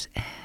Jess en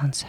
sounds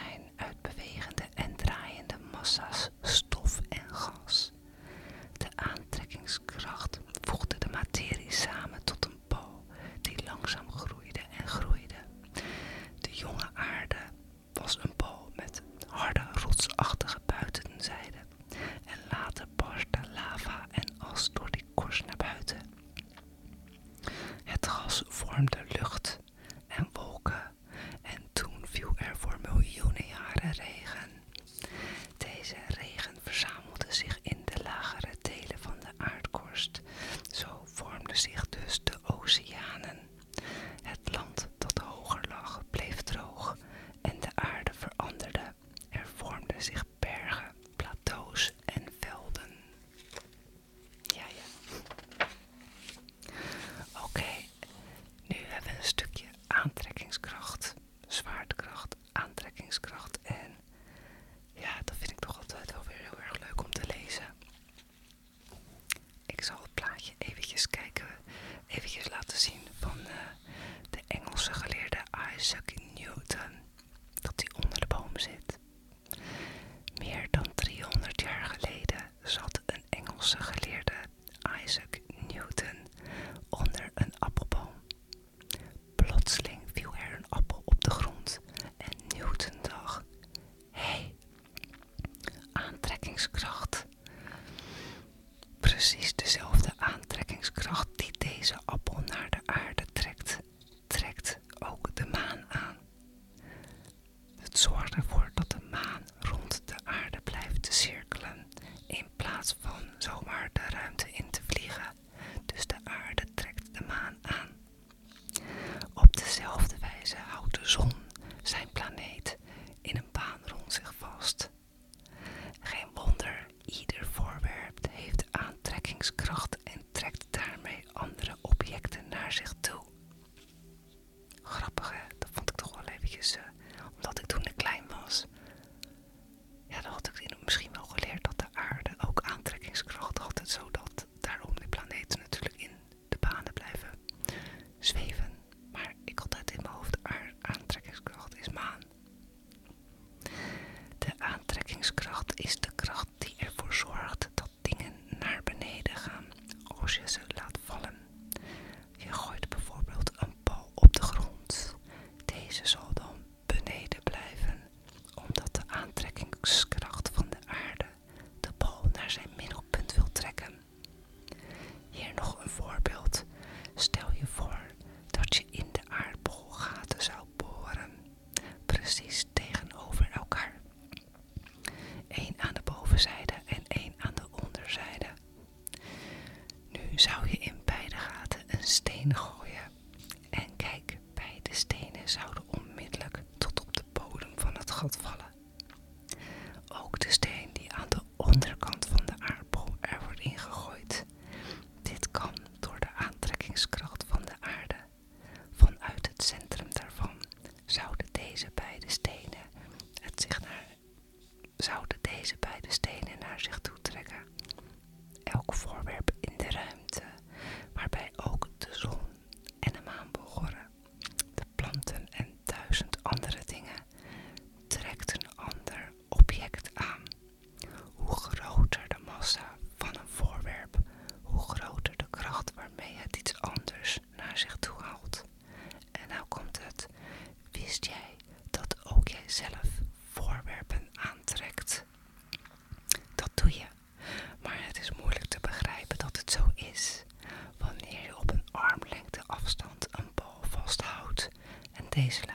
en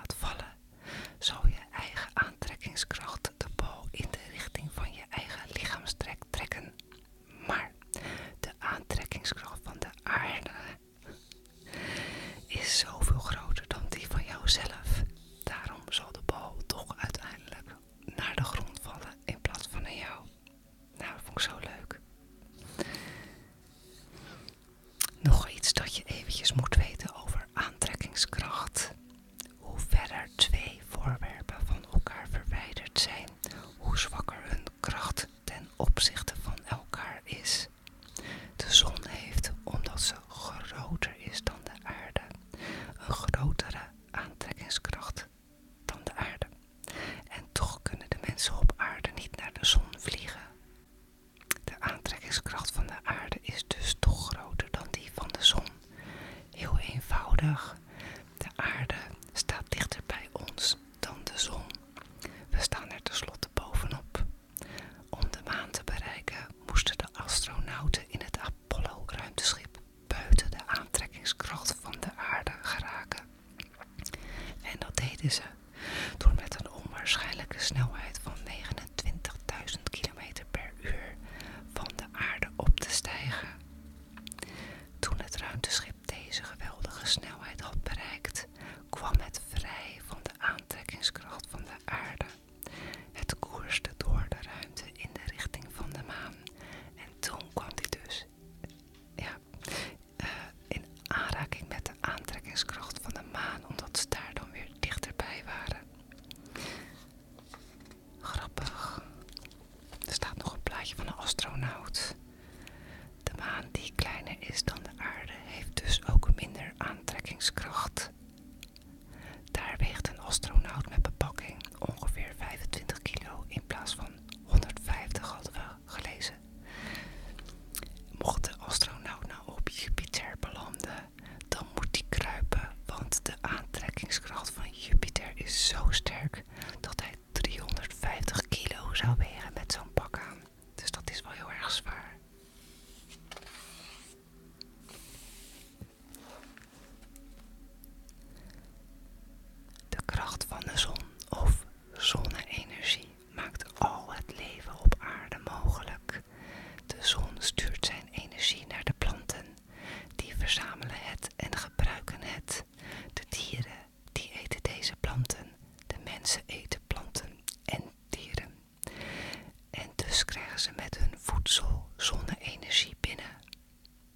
ze met hun voedsel zonne-energie binnen.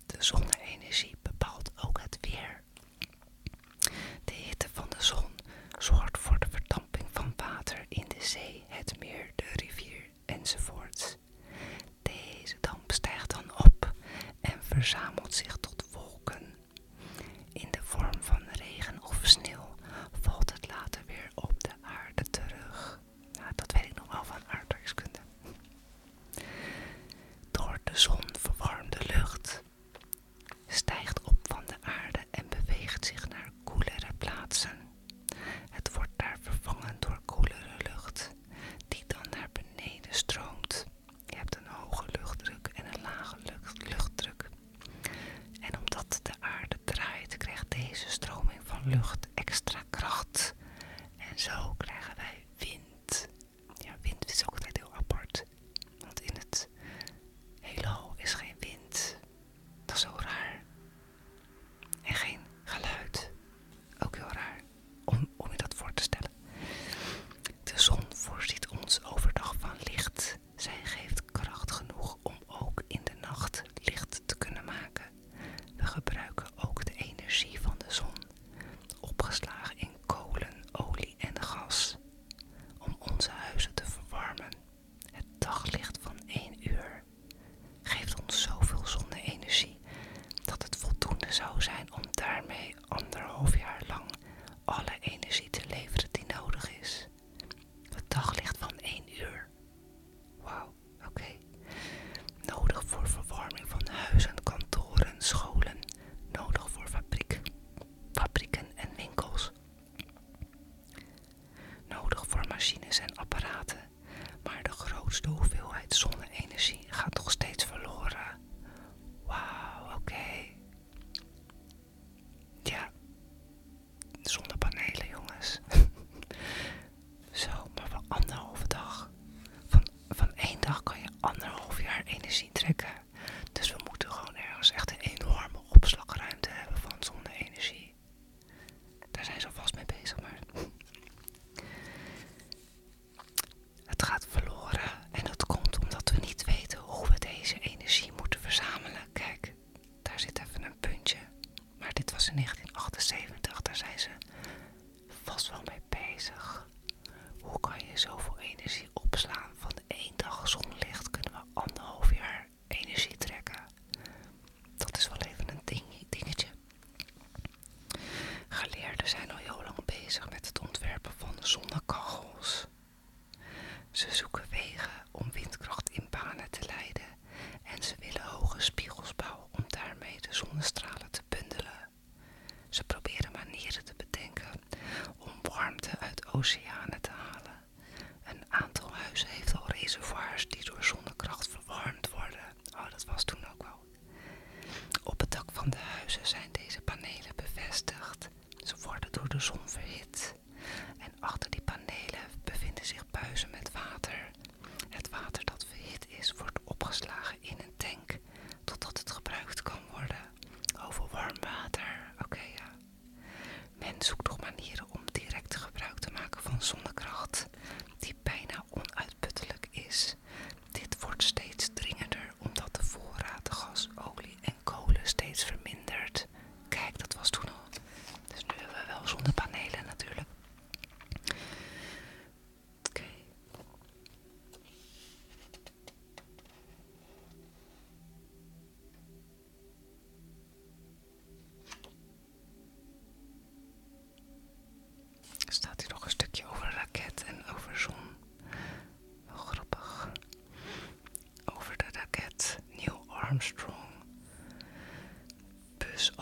De zonne-energie bepaalt ook het weer. De hitte van de zon zorgt voor de verdamping van water in de zee, het meer, de rivier enzovoorts. Deze damp stijgt dan op en verzamelt zich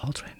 I'll try.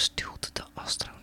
Stuwt de astronauten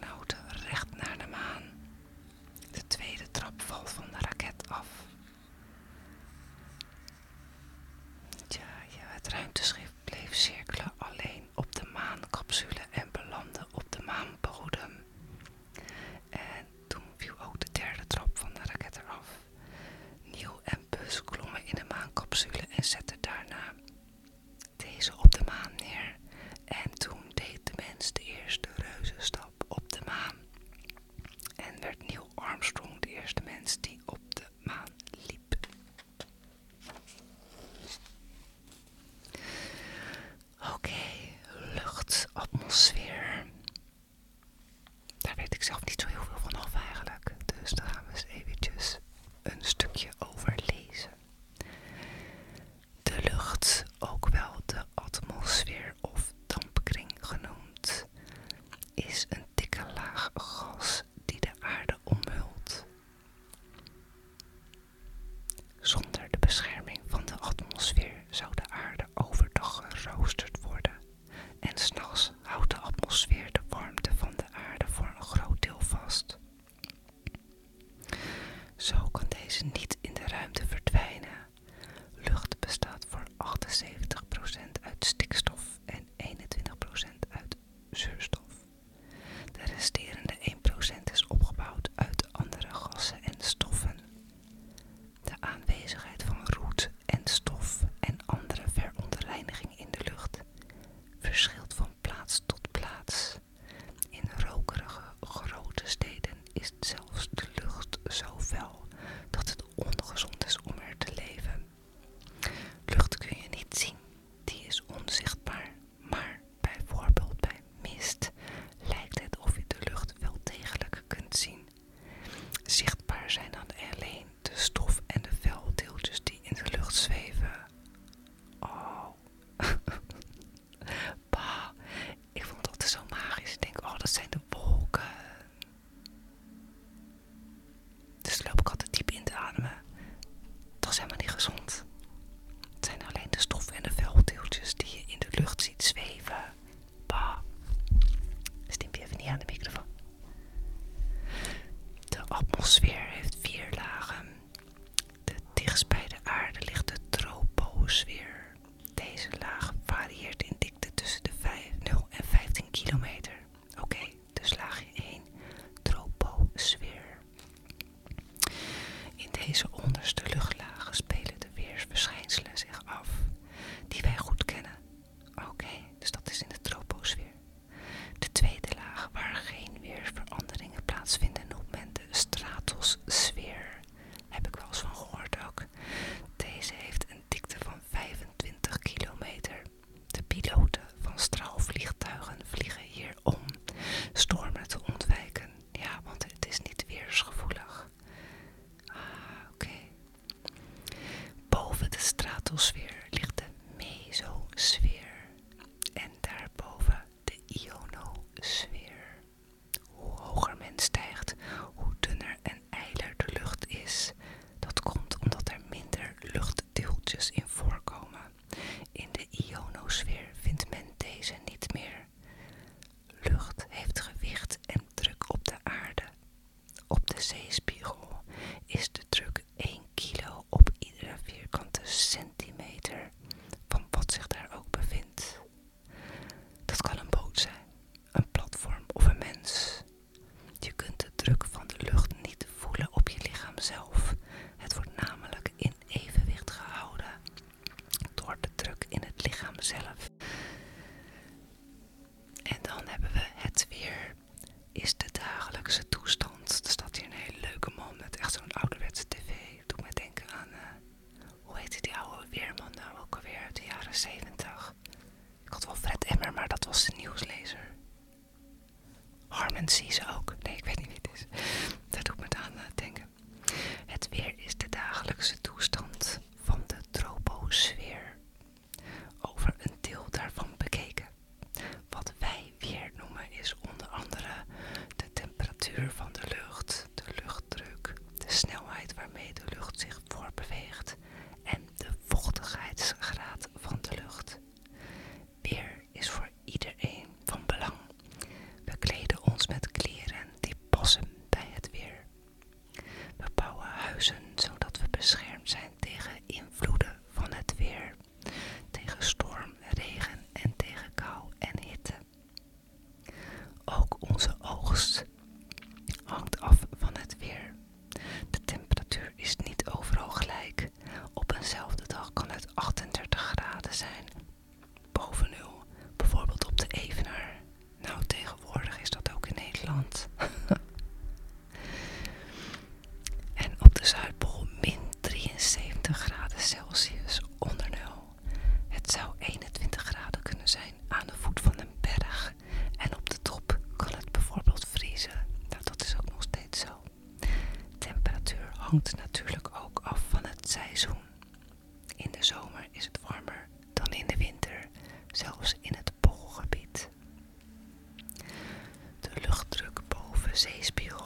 space.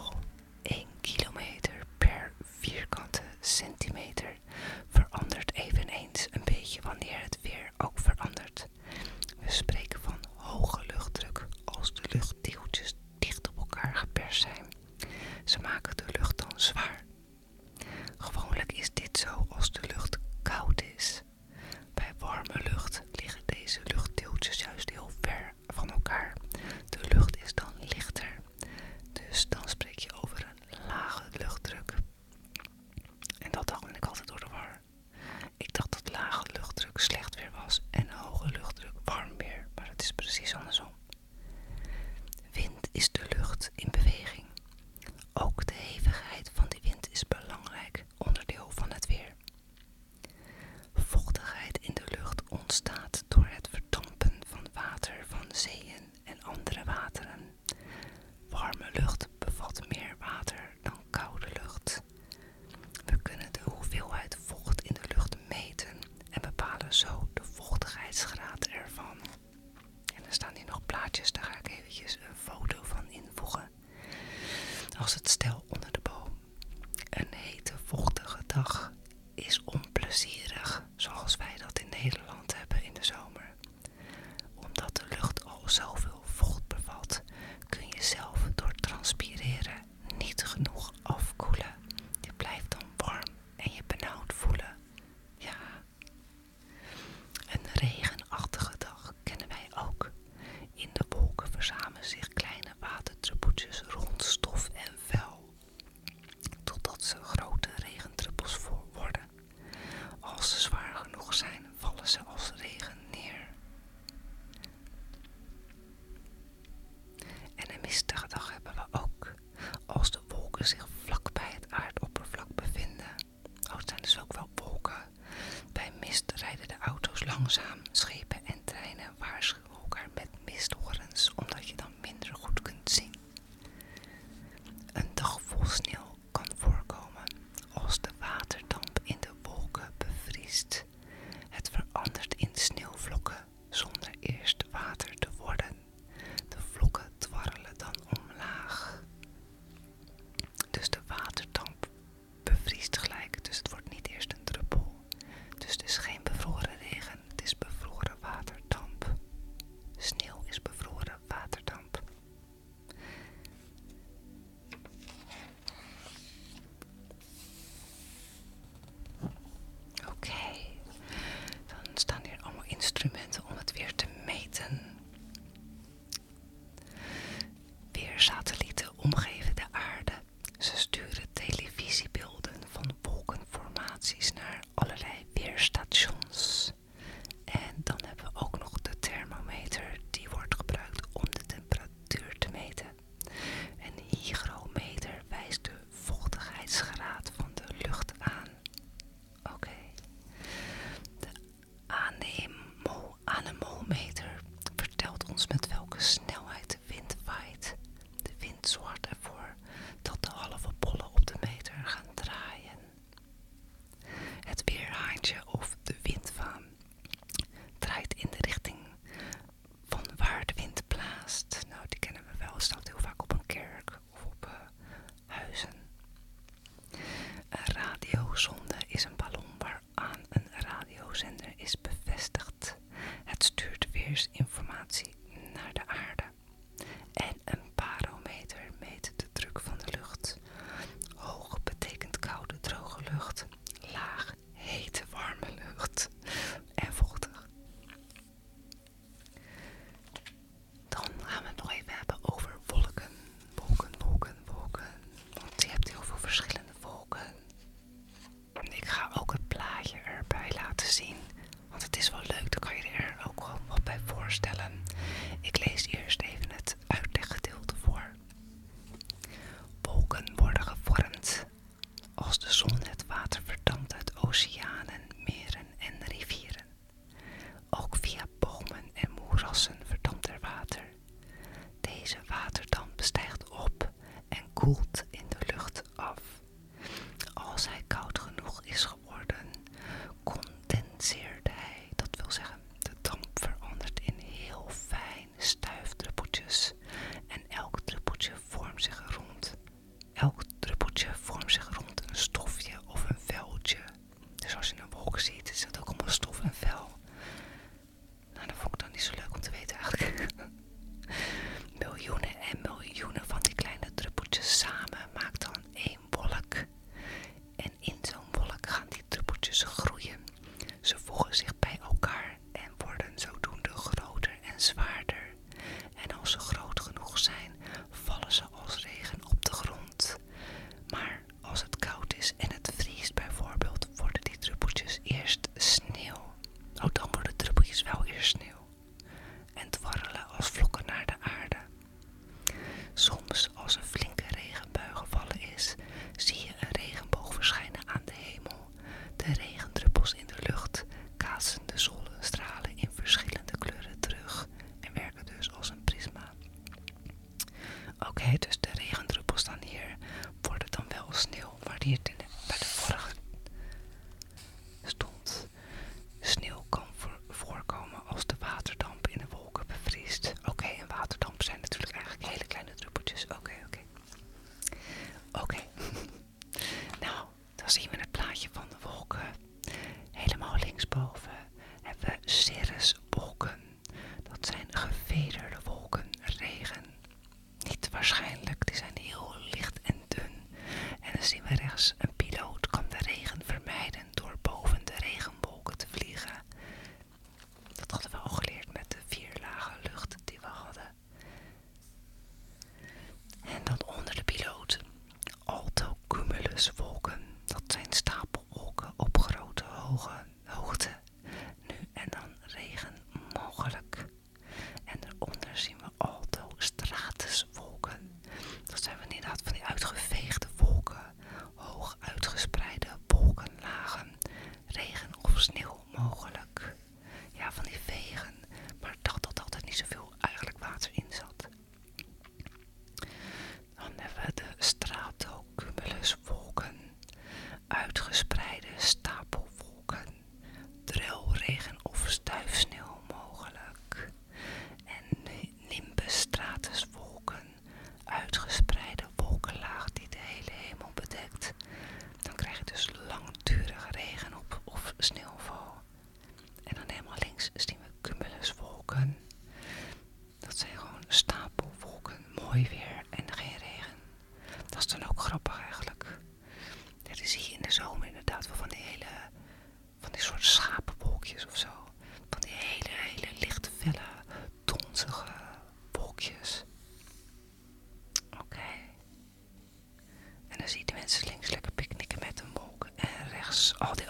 een foto van invoegen. Als het stel theatre. En rechts